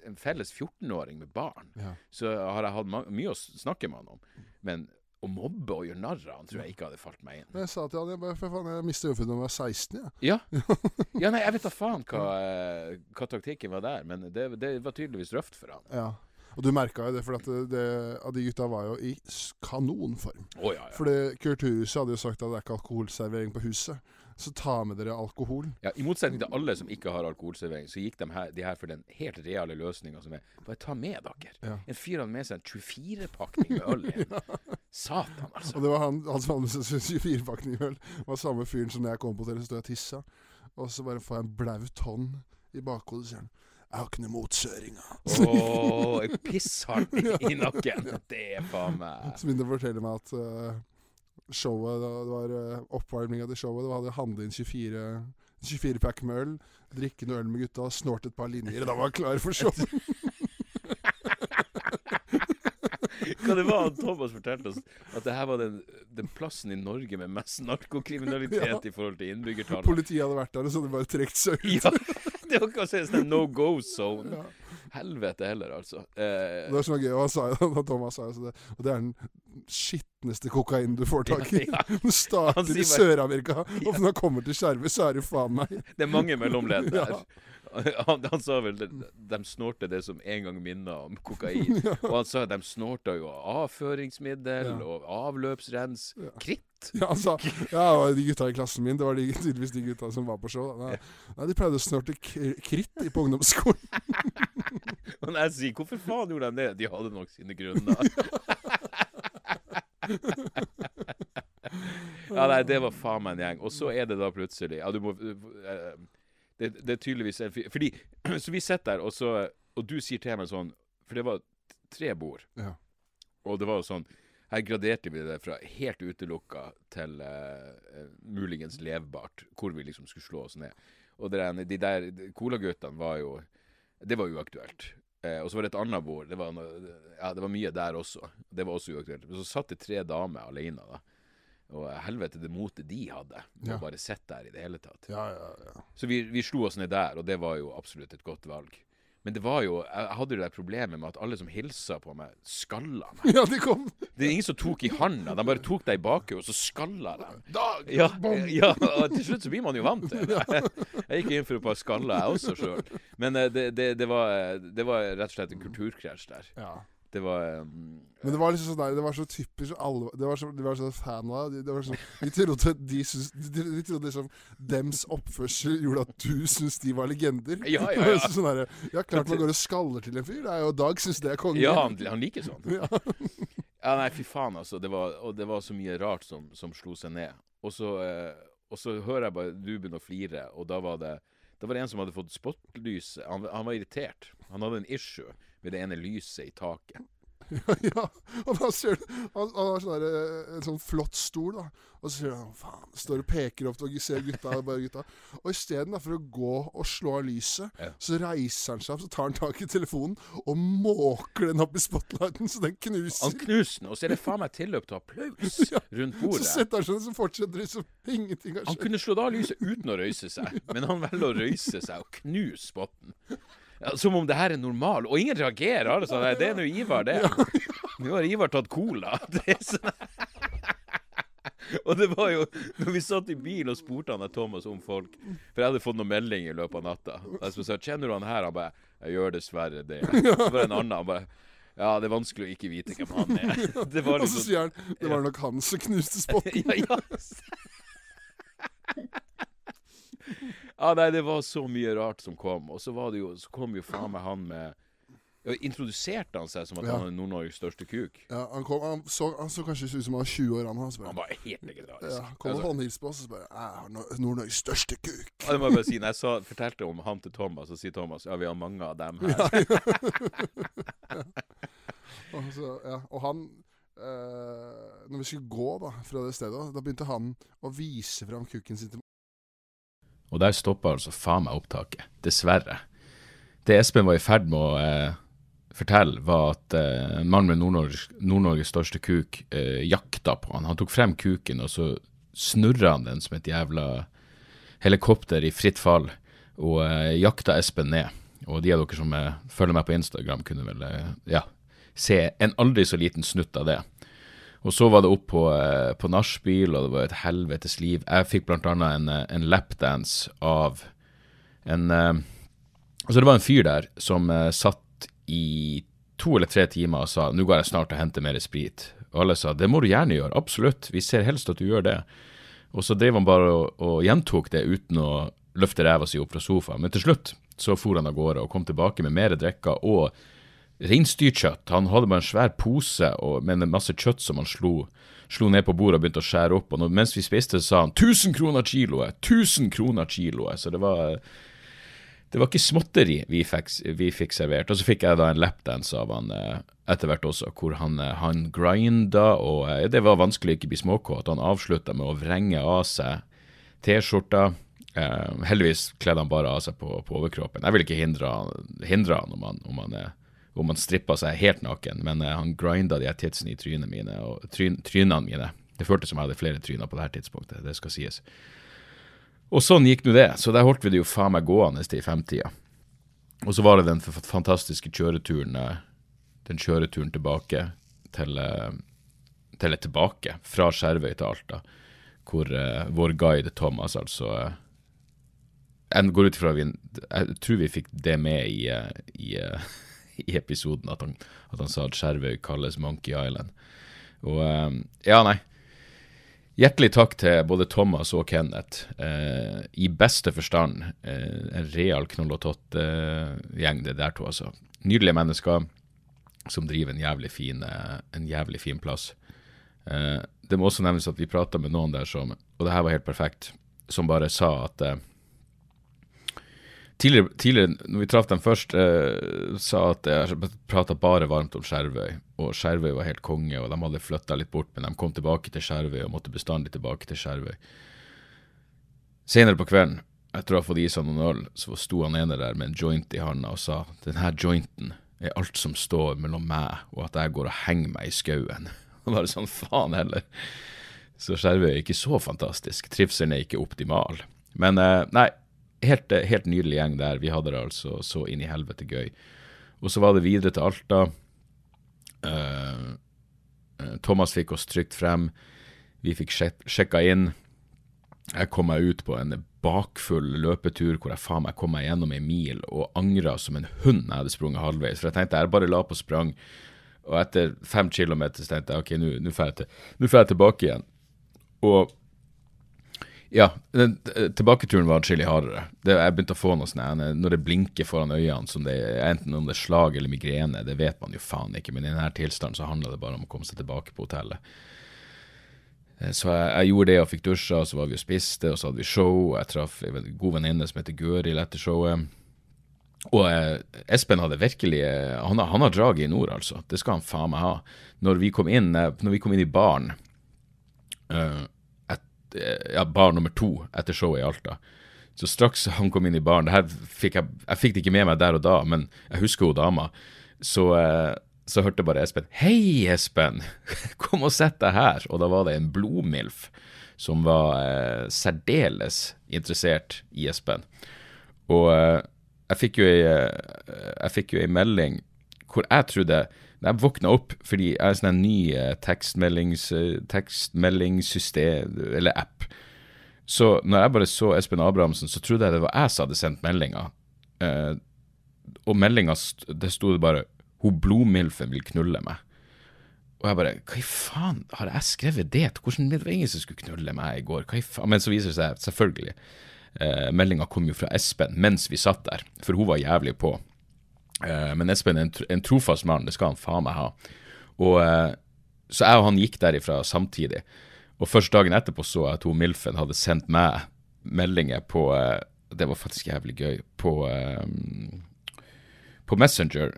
en felles 14-åring med barn, Ja. så har jeg hatt mye å snakke med han om. Men å mobbe og gjøre narr av han tror jeg ikke hadde falt meg inn. Men jeg sa til han jeg bare, for faen, jeg mista jobben da jeg var 16. Ja. Ja. ja, nei, jeg vet da faen hva, eh, hva taktikken var der, men det, det var tydeligvis røft for han. Ja. Og du merka jo det, for at det, det, de gutta var jo i kanonform. Oh, ja, ja. For det- Kulturhuset hadde jo sagt at det er ikke alkoholservering på huset. Så ta med dere alkohol. ja. I motsetning til alle som ikke har alkoholservering, så gikk de her, de her for den helt reale løsninga som er bare ta med dere. Ja. En fyr hadde med seg en 24-pakning med øl ja. Satan, altså. Og det var han, han som hadde med seg 24-pakning øl. var samme fyren som når jeg kom på hotellet, stod jeg og tissa. Og så bare får jeg en blaut hånd i bakhodet, sier han. Jeg har ikke noe mot søringa. jeg pisser han i nakken. Det er faen meg Som begynte å fortelle meg at eh, showet, det var uh, oppvarminga til showet, det hadde handlet inn 24 24-pack med øl, drikke noe øl med gutta, snorte et par linjer, og da var jeg klar for show. Hva det var Thomas fortalte oss? At det her var den, den plassen i Norge med mest narkokriminalitet Ja. i forhold til innbyggertallet. Politiet hadde vært der, og så hadde de bare trukket seg ut. Ja, det var ikke en sånn no go zone. Ja. Helvete heller, altså. Det er var så gøy, og han sa jo, og Thomas sa det, og det er den skitneste kokainen du får tak i. Ja, ja. Den starter i Sør-Amerika, og når den kommer til Skjervøy, så er det faen meg det er mange mellomledd der. Ja. Han, han sa vel de, de snorter det som en gang minner om kokain. Og han sa de snorta jo avføringsmiddel Ja. og avløpsrens. Kritt. Ja, altså, Ja, og de gutta i klassen min, det var de, tydeligvis de gutta som var på show. Nei, nei, de pleide å snorte kritt på ungdomsskolen. Men jeg sier 'hvorfor faen gjorde de det', de hadde nok sine grunner. ja, nei, det var faen meg en gjeng. Og så er det da plutselig Ja, du må eh, det, det er tydeligvis en fyr Fordi Så vi sitter der, og så Og du sier til meg sånn For det var tre bord. Ja. Og det var jo sånn Her graderte vi det fra helt utelukka til eh, muligens levbart, hvor vi liksom skulle slå oss ned. Og der, de der colaguttene var jo Det var uaktuelt. Uh, og så var det et annet bord. Det var, ja, det var mye der også. Det var også uaktuelt. Men så satt det tre damer alene, da. Og helvete det motet de hadde. Med Ja. å bare sitte der i det hele tatt. Ja, ja, ja. Så vi, vi slo oss ned der, og det var jo absolutt et godt valg. Men det var jo Jeg hadde jo det problemet med at alle som hilsa på meg, skalla meg. Ja, de kom. Det er ingen som tok i handa. De bare tok deg i bakhodet, og så skalla de. Dag! Ja, ja, og til slutt så blir man jo vant til det. Jeg gikk inn for et par skaller, jeg også sjøl. Men eh, det, det, det, var, eh, det var rett og slett en kulturkrasj der. Ja. Det var um, Men det var liksom sånn der, det var så typisk alle, Det var så, De var så fan av deg. De, var sånn, de trodde de, synes, de, de trodde liksom dems oppførsel gjorde at du syntes de var legender. Ja, ja, ja. liksom Sånn der, ja, klart man går og skaller til en fyr. Det er jo Dag syns det er konge. Ja, han, han liker sånn. Ja. Ja, nei, fy faen, altså. Det var, og det var så mye rart som, som slo seg ned. Og så, eh, og så hører jeg bare du begynner å flire, og da var det da var det en som hadde fått spotlys. Han, han var irritert. Han hadde en issue med det ene lyset i taket. ja, og da ser du Han, han har sånn der, eh, en sånn flott stol, da. Og så sier han faen, står og peker opp og ser gutta. bare gutta Og istedenfor å gå og slå av lyset, Ja. så reiser han seg opp, så tar han tak i telefonen og måker den opp i spotlighten så den knuser. Han knuser den, og så er det faen meg tilløp til applaus rundt bordet. Så setter han seg ned, så fortsetter det som ingenting har skjedd. Han kunne slått av lyset uten å røyse seg, men han velger å røyse seg og knuse spotten. Ja, som om det her er normal. Og ingen reagerer. Alle sånn, "Nei, det er nå Ivar, det. Nå har Ivar tatt cola. Det er sånn Og det var jo Når vi satt i bil og spurte han Thomas om folk For jeg hadde fått noen meldinger i løpet av natta. Jeg sa 'Kjenner du han her?' Han bare 'Jeg gjør dessverre det'. Så var det en annen. Han bare ja, det er vanskelig å ikke vite hvem han er. Det var Og så liksom sier han det var nok han som knuste spotten. ja, ja. Ja, nei, det var så mye rart som kom. Og så var det jo Så kom jo faen meg han med Introduserte han seg som at Ja. han er Nord-Norges største kuk? Ja, han, kom, han, så, han så kanskje ut som han var 20 år, han. han, Han var helt legendarisk. ja, kom og hilste på oss, og så bare Jeg har Nord-Norges største kuk. ja, det må jeg bare si. Når jeg så, fortalte om han til Thomas, og sier Thomas ja, vi har mange av dem her. Ja. Og, så, ja, og han eh, Når vi skulle gå da fra det stedet, da begynte han å vise fram kukken sin til Og der stoppa altså faen meg opptaket. Dessverre. Det Espen var i ferd med å eh, fortelle, var at eh, en mann med Nord-Norges største kuk eh, jakta på han. Han tok frem kuken, og så snurra han den som et jævla helikopter i fritt fall, og eh, jakta Espen ned. Og de av dere som eh, følger meg på Instagram, kunne vel eh, ja, se en aldri så liten snutt av det. Og så var det opp på, eh, på nachspiel, og det var et helvetes liv. Jeg fikk annet en, eh, en lapdance av en eh, Altså, det var en fyr der som satt i to eller tre timer og sa nå går jeg snart og henter mer sprit. Og alle sa det må du gjerne gjøre, absolutt, vi ser helst at du gjør det. Og så drev han bare og, og gjentok det uten å løfte ræva si opp fra sofaen. Men til slutt så for han av gårde og kom tilbake med mer drikker og reinsdyrkjøtt. Han hadde bare en svær pose og, med masse kjøtt som han slo, slo ned på bordet og begynte å skjære opp. Og når, mens vi spiste, sa han 1000 kroner kiloet! 1000 kroner kiloet! Så det var det var ikke småtteri vi fikk, vi fikk servert. Og så fikk jeg da en lapdance av han eh, etter hvert også, hvor han, eh, han grinda, og eh, det var vanskelig å ikke bli småkåt. Han avslutta med å vrenge av seg T-skjorta. Eh, heldigvis kledde han bare av seg på, på overkroppen. Jeg vil ikke hindre, hindre han om han, om han, eh, om man strippa seg helt naken, men eh, han grinda de her tidsene i trynene mine, og tryn, trynene mine. Det føltes som jeg hadde flere tryner på det her tidspunktet, det skal sies. Og sånn gikk nå det. Så der holdt vi det jo faen meg gående til femtida. Og så var det den fantastiske kjøreturen eh, Den kjøreturen tilbake til eh, Til tilbake fra Skjervøy til Alta, hvor uh, vår guide Thomas altså uh, Jeg går ut ifra vi Jeg tror vi fikk det med i, uh, i, i episoden, at han, at han sa at Skjervøy kalles Monkey Island. Og eh, Ja, nei. Hjertelig takk til både Thomas og Kenneth. Eh, I beste forstand eh, en real knoll og tott-gjeng, det der to, altså. Nydelige mennesker som driver en jævlig fin, eh, en jævlig fin plass. Eh, det må også nevnes at vi prata med noen der som, og det her var helt perfekt, som bare sa at eh, Tidligere, tidligere, når vi traff dem først, eh, sa at jeg prata bare varmt om Skjervøy, og Skjervøy var helt konge, og de hadde flytta litt bort, men de kom tilbake til Skjervøy og måtte bestandig tilbake til Skjervøy. Senere på kvelden, etter å ha fått i seg noen øl, så sto han ene der med en joint i handa og sa den her jointen er alt som står mellom meg og at jeg går og henger meg i skauen. Og bare sånn, faen heller. Så Skjervøy er ikke så fantastisk. Trivselen er ikke optimal. Men eh, nei, helt, helt nydelig gjeng der. Vi hadde det altså så inn i helvete gøy. Og så var det videre til Alta. Eh, Thomas fikk oss trygt frem. Vi fikk sjekka inn. Jeg kom meg ut på en bakfull løpetur hvor jeg faen meg kom meg gjennom en mil og angra som en hund jeg hadde sprunget halvveis. For jeg tenkte jeg bare la på sprang, og etter fem kilometer tenkte jeg ok, nå får jeg, til- jeg tilbake igjen. Og ja, den eh, tilbaketuren var atskillig hardere. Det, jeg begynte å få noe sånn Når det blinker foran øynene, som det, enten om det er slag eller migrene, det vet man jo faen ikke. Men i denne tilstanden så handla det bare om å komme seg tilbake på hotellet. Eh, Så jeg, jeg gjorde det og fikk dusja, og så var vi og spiste, og så hadde vi show. og Jeg traff en god venninne som heter Gøril etter showet. Og eh, Espen hadde virkelig eh, han, han har draget i nord, altså. Det skal han faen meg ha. Når vi kom inn, når vi kom inn i baren eh, ja, bar nummer to etter showet i Alta. Så straks han kom inn i baren fikk jeg, jeg fikk det ikke med meg der og da, men jeg husker hun dama. Så, eh, så hørte bare Espen 'Hei, Espen! Kom og sett deg her!' Og da var det en blodmilf som var eh, særdeles interessert i Espen. Og eh, jeg fikk jo ei, eh, jeg jo melding hvor jeg trodde jeg våkna opp, fordi jeg er sånn en ny eh, tekstmeldings, eh, tekstmeldingssystem, eller app. Så når jeg bare så Espen Abrahamsen, så trodde jeg det var jeg som hadde sendt meldinga. Eh, og meldinga, det sto det bare 'Hun blodmilfen vil knulle meg'. Og jeg bare Hva i faen, har jeg skrevet det? Hvordan det var ingen som skulle knulle meg i går? Hva i faen? Men så viser det seg, selvfølgelig, eh, meldinga kom jo fra Espen mens vi satt der, for hun var jævlig på. Eh, men Espen er en, en trofast mann, det skal han faen meg ha. Og eh, Så jeg og han gikk derifra samtidig. Og først dagen etterpå så jeg at hun Milfen hadde sendt meg meldinger på eh, Det var faktisk jævlig gøy. På, um, på Messenger.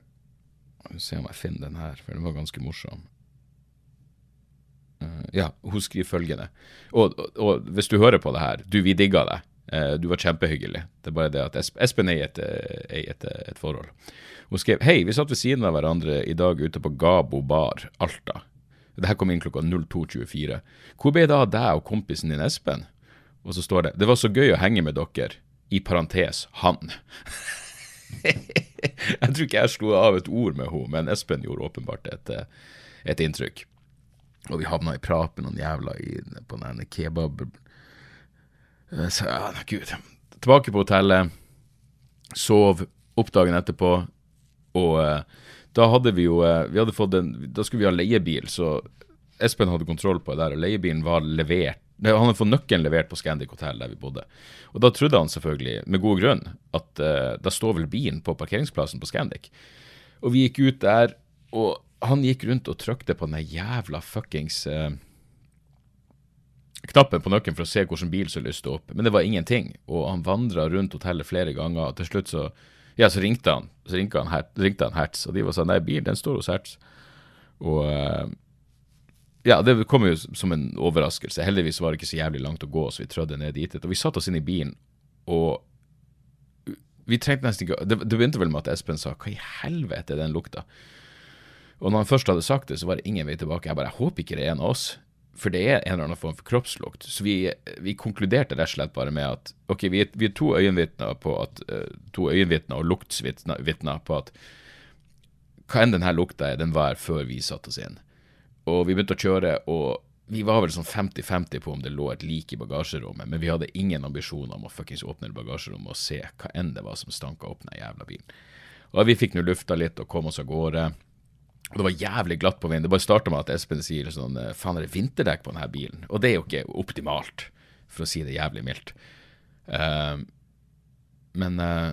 Skal vi se om jeg finner den her, for den var ganske morsom. Uh, ja, hun skriver følgende. Og, og, og hvis du hører på det her, du, vi digger deg. Eh, du var kjempehyggelig. Det er bare det at Espen er i et, eh, et, eh, et forhold. Hun skrev Hei, vi satt ved siden av hverandre i dag ute på Gabo bar, Alta. Det her kom inn klokka 02.24. Hvor ble det av deg og kompisen din Espen? Og så står det Det var så gøy å henge med dere. I parentes han. jeg tror ikke jeg slo av et ord med henne, men Espen gjorde åpenbart et, et inntrykk. Og vi havna i prat med noen jævla i, på den kebab... Eh, Så, ja, gud. Tilbake på hotellet. Sov. Opp dagen etterpå. Og eh, da hadde vi jo eh, vi hadde fått en, Da skulle vi ha leiebil, så Espen hadde kontroll på det der, og leiebilen var levert Nei, Han hadde fått nøkkelen levert på Scandic Hotel der vi bodde. Og da trodde han selvfølgelig, med god grunn, at eh, da står vel bilen på parkeringsplassen på Scandic. Og vi gikk ut der, og han gikk rundt og trykte på den jævla fuckings eh, knappen på nøkkelen for å se hvilken bil som lyste opp, men det var ingenting. Og han vandra rundt hotellet flere ganger, og til slutt så ja, så ringte han Så ringte han, Her- ringte han Hertz, og de var sånn Nei, bilen den står hos Hertz. Og eh, ja, det kom jo som en overraskelse. Heldigvis var det ikke så jævlig langt å gå, så vi trødde ned dit. Og vi satte oss inn i bilen, og vi trengte nesten ikke Det, det begynte vel med at Espen sa 'hva i helvete er den lukta'? Og når han først hadde sagt det, så var det ingen vei tilbake. Jeg bare jeg håper ikke det er en av oss, for det er en eller annen form for kroppslukt. Så vi, vi konkluderte rett og slett bare med at ok, vi er, vi er to øyenvitner øyenvitner og luktsvitner på at hva enn denne lukta er, den var her før vi satte oss inn. Og vi begynte å kjøre, og vi var vel sånn 50-50 på om det lå et lik i bagasjerommet, men vi hadde ingen ambisjoner om å fuckings åpne bagasjerommet og se hva enn det var som stanka opp den jævla bilen. Og vi fikk nå lufta litt og kom oss av gårde. Og det var jævlig glatt på veien. Det bare starta med at Espen sier sånn Faen, er det vinterdekk på denne bilen? Og det er jo ikke optimalt, for å si det jævlig mildt. Uh, men uh,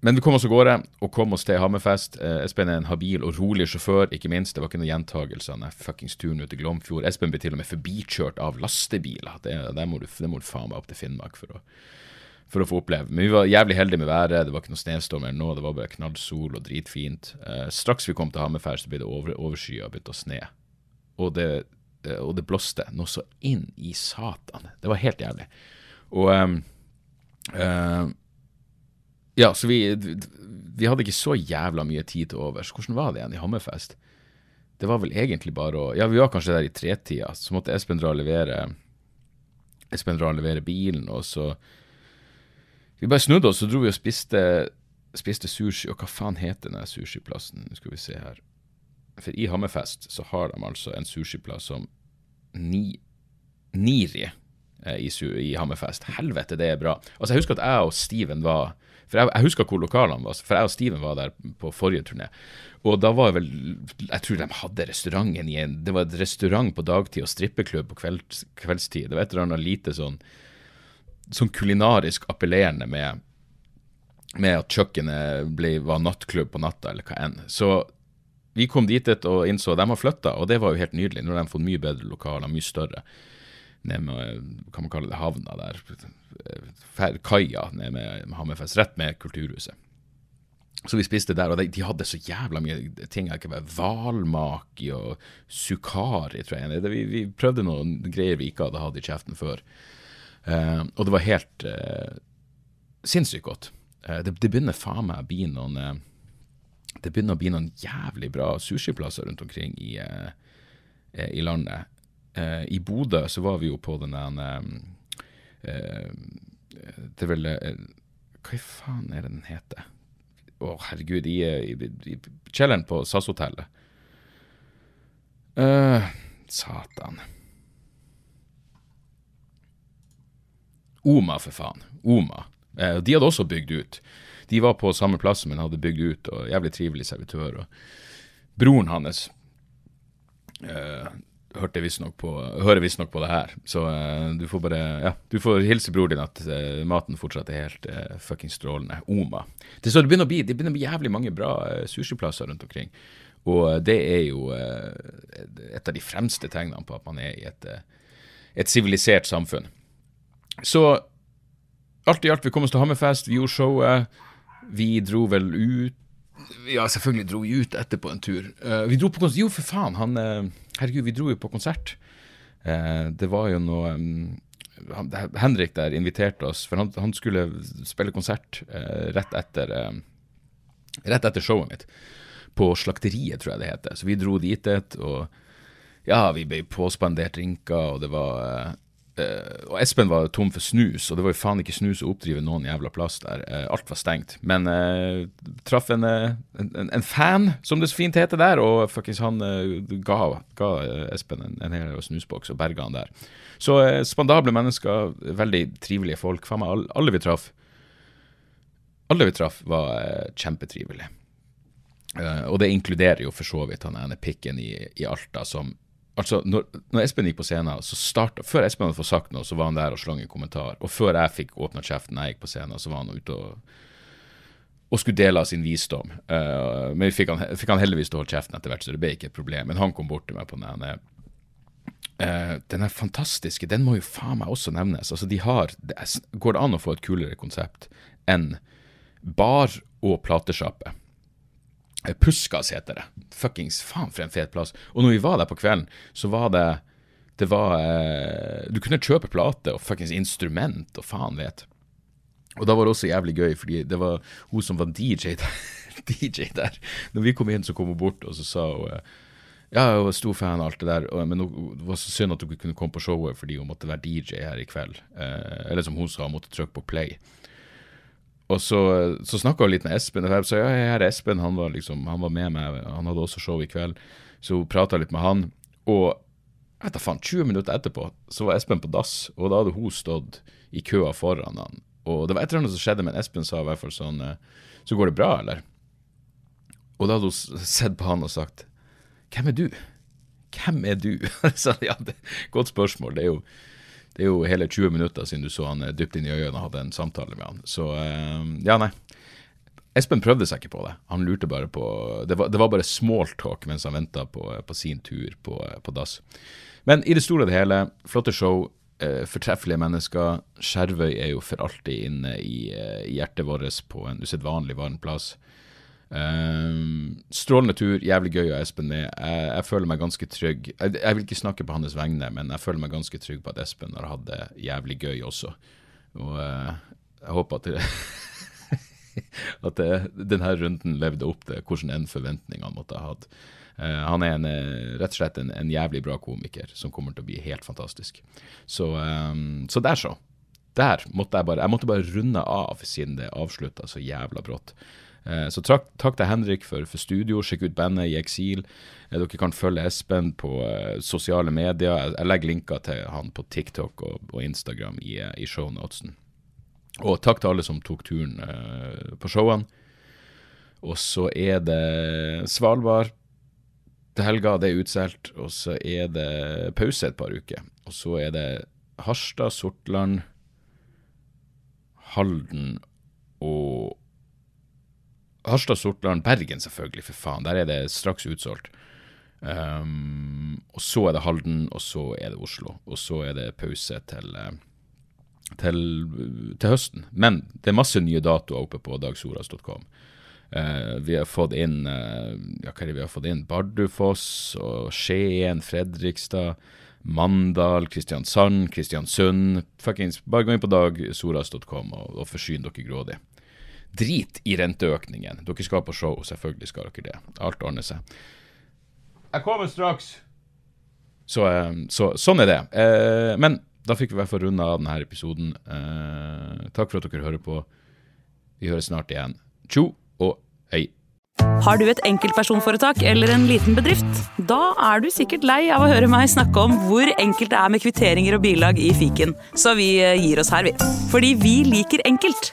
men vi kom oss av gårde og kom oss til Hammerfest. Uh, Espen er en habil og rolig sjåfør, ikke minst. Det var ikke noen gjentagelse av den fuckings turen ut til Glomfjord. Espen ble til og med forbikjørt av lastebiler. Det, det, må, du, det må du faen meg opp til Finnmark for å, for å få oppleve. Men vi var jævlig heldige med været. Det var ikke noe snøstorm eller noe. Det var bare knallsol og dritfint. Eh, straks vi kom til Hammerfest, så ble det over, overskya og begynte å sne. Og det, og det blåste noe så inn i satan. Det var helt jævlig. Og um, uh, ja, så vi, vi hadde ikke så jævla mye tid til overs. Hvordan var det igjen i Hammerfest? Det var vel egentlig bare å Ja, vi var kanskje der i tretida, så måtte Espen dra og levere Espen dra og levere bilen, og så Vi bare snudde oss, så dro vi og spiste, spiste sushi. Og hva faen heter den sushiplassen? Nå skal vi se her. For i Hammerfest så har de altså en sushiplass som Ni, Niri eh, i, i Hammerfest. Helvete, det er bra. Altså, jeg husker at jeg og Steven var For jeg, jeg husker hvor lokalene var, for jeg og Steven var der på forrige turné. Og da var vel Jeg tror de hadde restauranten i en Det var et restaurant på dagtid og strippeklubb på kveld, kveldstid. Det var et eller annet lite sånn Sånn kulinarisk appellerende med med at kjøkkenet ble, var nattklubb på natta, eller hva enn. Så vi kom dit et og innså at de har flytta, og det var jo helt nydelig. Nå har de fått mye bedre lokaler, mye større. Ned med, hva man kaller det, havna der. kaia nede med Hammerfest, rett med Kulturhuset. Så vi spiste der, og de, de hadde så jævla mye ting. Hvalmaki og sukari, tror jeg. Det, vi, vi prøvde noen greier vi ikke hadde hatt i kjeften før. Eh, og det var helt eh, sinnssykt godt. Eh, det, det begynner faen meg å bli noen Det begynner å bli noen jævlig bra sushiplasser rundt omkring i, eh, i landet. Eh, I Bodø så var vi jo på den der eh, Det er vel Hva faen er det den heter? Å, herregud, i, i, i kjelleren på SAS-hotellet. Satan. Oma, for faen. Oma. Eh, de hadde også bygd ut. De var på samme plass, men hadde bygd ut, og jævlig trivelig servitør. Og broren hans eh, hørte visstnok på, hører visstnok på det her, så eh, du får bare Ja, du får hilse broren din at eh, maten fortsatt er helt uh, fuckings strålende. Oma. Det, så det begynner bli, det begynner å bli jævlig mange bra uh, sushiplasser rundt omkring. Og det er jo et av de fremste tegnene på at man er i et sivilisert samfunn. Så alt i alt, vi kom oss til Hammerfest, vi gjorde showet. Vi dro vel ut Ja, selvfølgelig dro vi ut etterpå en tur. Uh, vi dro på konsert Jo, for faen, han eh, Herregud, vi dro jo på konsert. Uh, det var jo noe um, Henrik der inviterte oss, for han, han skulle spille konsert eh, rett etter eh, Rett etter showet mitt. På Slakteriet, tror jeg det heter. Så vi dro dit, et, og ja, vi ble påspandert drinker, og det var eh, Og Espen var tom for snus, og det var jo faen ikke snus å oppdrive noen jævla plass der. Eh, alt var stengt. Men uh, traff en, eh, en, en fan, som det så fint heter der, og fuckings han uh, ga, ga Espen en, en hel snusboks og berga han der. Så uh, spandable mennesker, veldig trivelige folk. Faen meg, alle, vi traff alle vi traff, var uh, kjempetrivelige. Eh, og det inkluderer jo for så vidt han ene pikken i, i Alta som Altså, når, når Espen gikk på scenen, så starta Før Espen hadde fått sagt noe, så var han der og slang en kommentar. Og før jeg fikk åpna kjeften jeg gikk på scenen, så var han ute og, og skulle dele av sin visdom. Uh, men vi fikk han, fikk han heldigvis til å holde kjeften etter hvert, så det ble ikke et problem. Men han kom bort til meg på den ene uh, den er fantastiske, den må jo faen meg også nevnes. Altså, de har, det er, Går det an å få et kulere konsept enn bar og platesjappe? Eh, Puskas heter det. Fuckings faen for en fet plass. Og når vi var der på kvelden, så var det Det var eh, Du kunne kjøpe plate og fuckings instrument og faen vet. Og da var det også jævlig gøy, fordi det var hun som var DJ der. DJ der. Når vi kom inn, så kom hun bort, og så sa hun eh, ja, jeg var stor fan av alt det der, men det var så synd at hun kunne komme på showet fordi hun måtte være DJ her i kveld. Eh, eller som hun sa, hun måtte trykke på play. Og så, så snakka hun litt med Espen, og jeg sa ja, her er Espen, han var, liksom, han var med meg, han hadde også show i kveld. Så hun prata litt med han, og jeg vet faen, 20 minutter etterpå så var Espen på dass, og da hadde hun stått i køa foran han. Og det var et eller annet som skjedde, men Espen sa i hvert fall sånn eh, Så går det bra, eller? Og da hadde hun sett på han og sagt Hvem er du? Hvem er du? så, ja, det, godt spørsmål. Det er, jo, det er jo hele 20 minutter siden du så han eh, dypt inn i øynene og hadde en samtale med han. Så eh, ja, nei. Espen prøvde seg ikke på det. Han lurte bare på Det var, det var bare smalltalk mens han venta på, på sin tur på, på dass. Men i det store og det hele, flotte show. Eh, fortreffelige mennesker. Skjervøy er jo for alltid inne i, eh, i hjertet vårt på en usedvanlig varm plass. Ehm, strålende tur, jævlig gøy å Espen med. Jeg, jeg føler meg ganske trygg. Jeg, jeg vil ikke snakke på hans vegne, men jeg føler meg ganske trygg på at Espen har hatt det jævlig gøy også. Og uh, jeg håper at det at det, denne runden levde opp til hvordan enn Han måtte ha hatt. Uh, han er en, eh, rett og slett en, en jævlig bra komiker som kommer til å bli helt fantastisk. Så, um, så der, så. Der måtte jeg bare Jeg måtte bare runde av siden det avslutta så jævla brått. Eh, Så takk, takk til Henrik for, for studio. Sjekk ut bandet i eksil. Eh, Dere kan følge Espen på eh, sosiale medier. Jeg, legger linker til han på TikTok og, og Instagram i, i shownotesen. Og takk til alle som tok turen på showene. Og så er det Svalbard til helga, det er utsolgt. Og så er det pause et par uker. Og så er det Harstad, Sortland, Halden og Harstad, Sortland, Bergen selvfølgelig, for faen. Der er det straks utsolgt. Um, og så er det Halden, og så er det Oslo. Og så er det pause til, eh, til, til høsten. Men det er masse nye datoer oppe på dagsoras.com. Uh, vi har fått inn uh, ja, hva er det vi har fått inn? Bardufoss og Skien, Fredrikstad, Mandal, Kristiansand, Kristiansund. Fuckings, bare gå inn på dagsoras.com og, og forsyn dere grådig. Drit i renteøkningen. Dere skal på show, selvfølgelig skal dere det. Alt ordner seg. Jeg kommer straks! Så, uh, så sånn er det. men da fikk vi i hvert fall runda av denne episoden. takk for at dere hører på. Vi høres snart igjen. Tjo! og hei. Har du et enkeltpersonforetak eller en liten bedrift? Da er du sikkert lei av å høre meg snakke om hvor enkelt det er med kvitteringer og bilag i fiken, så vi eh, gir oss her, vi. Fordi vi liker enkelt.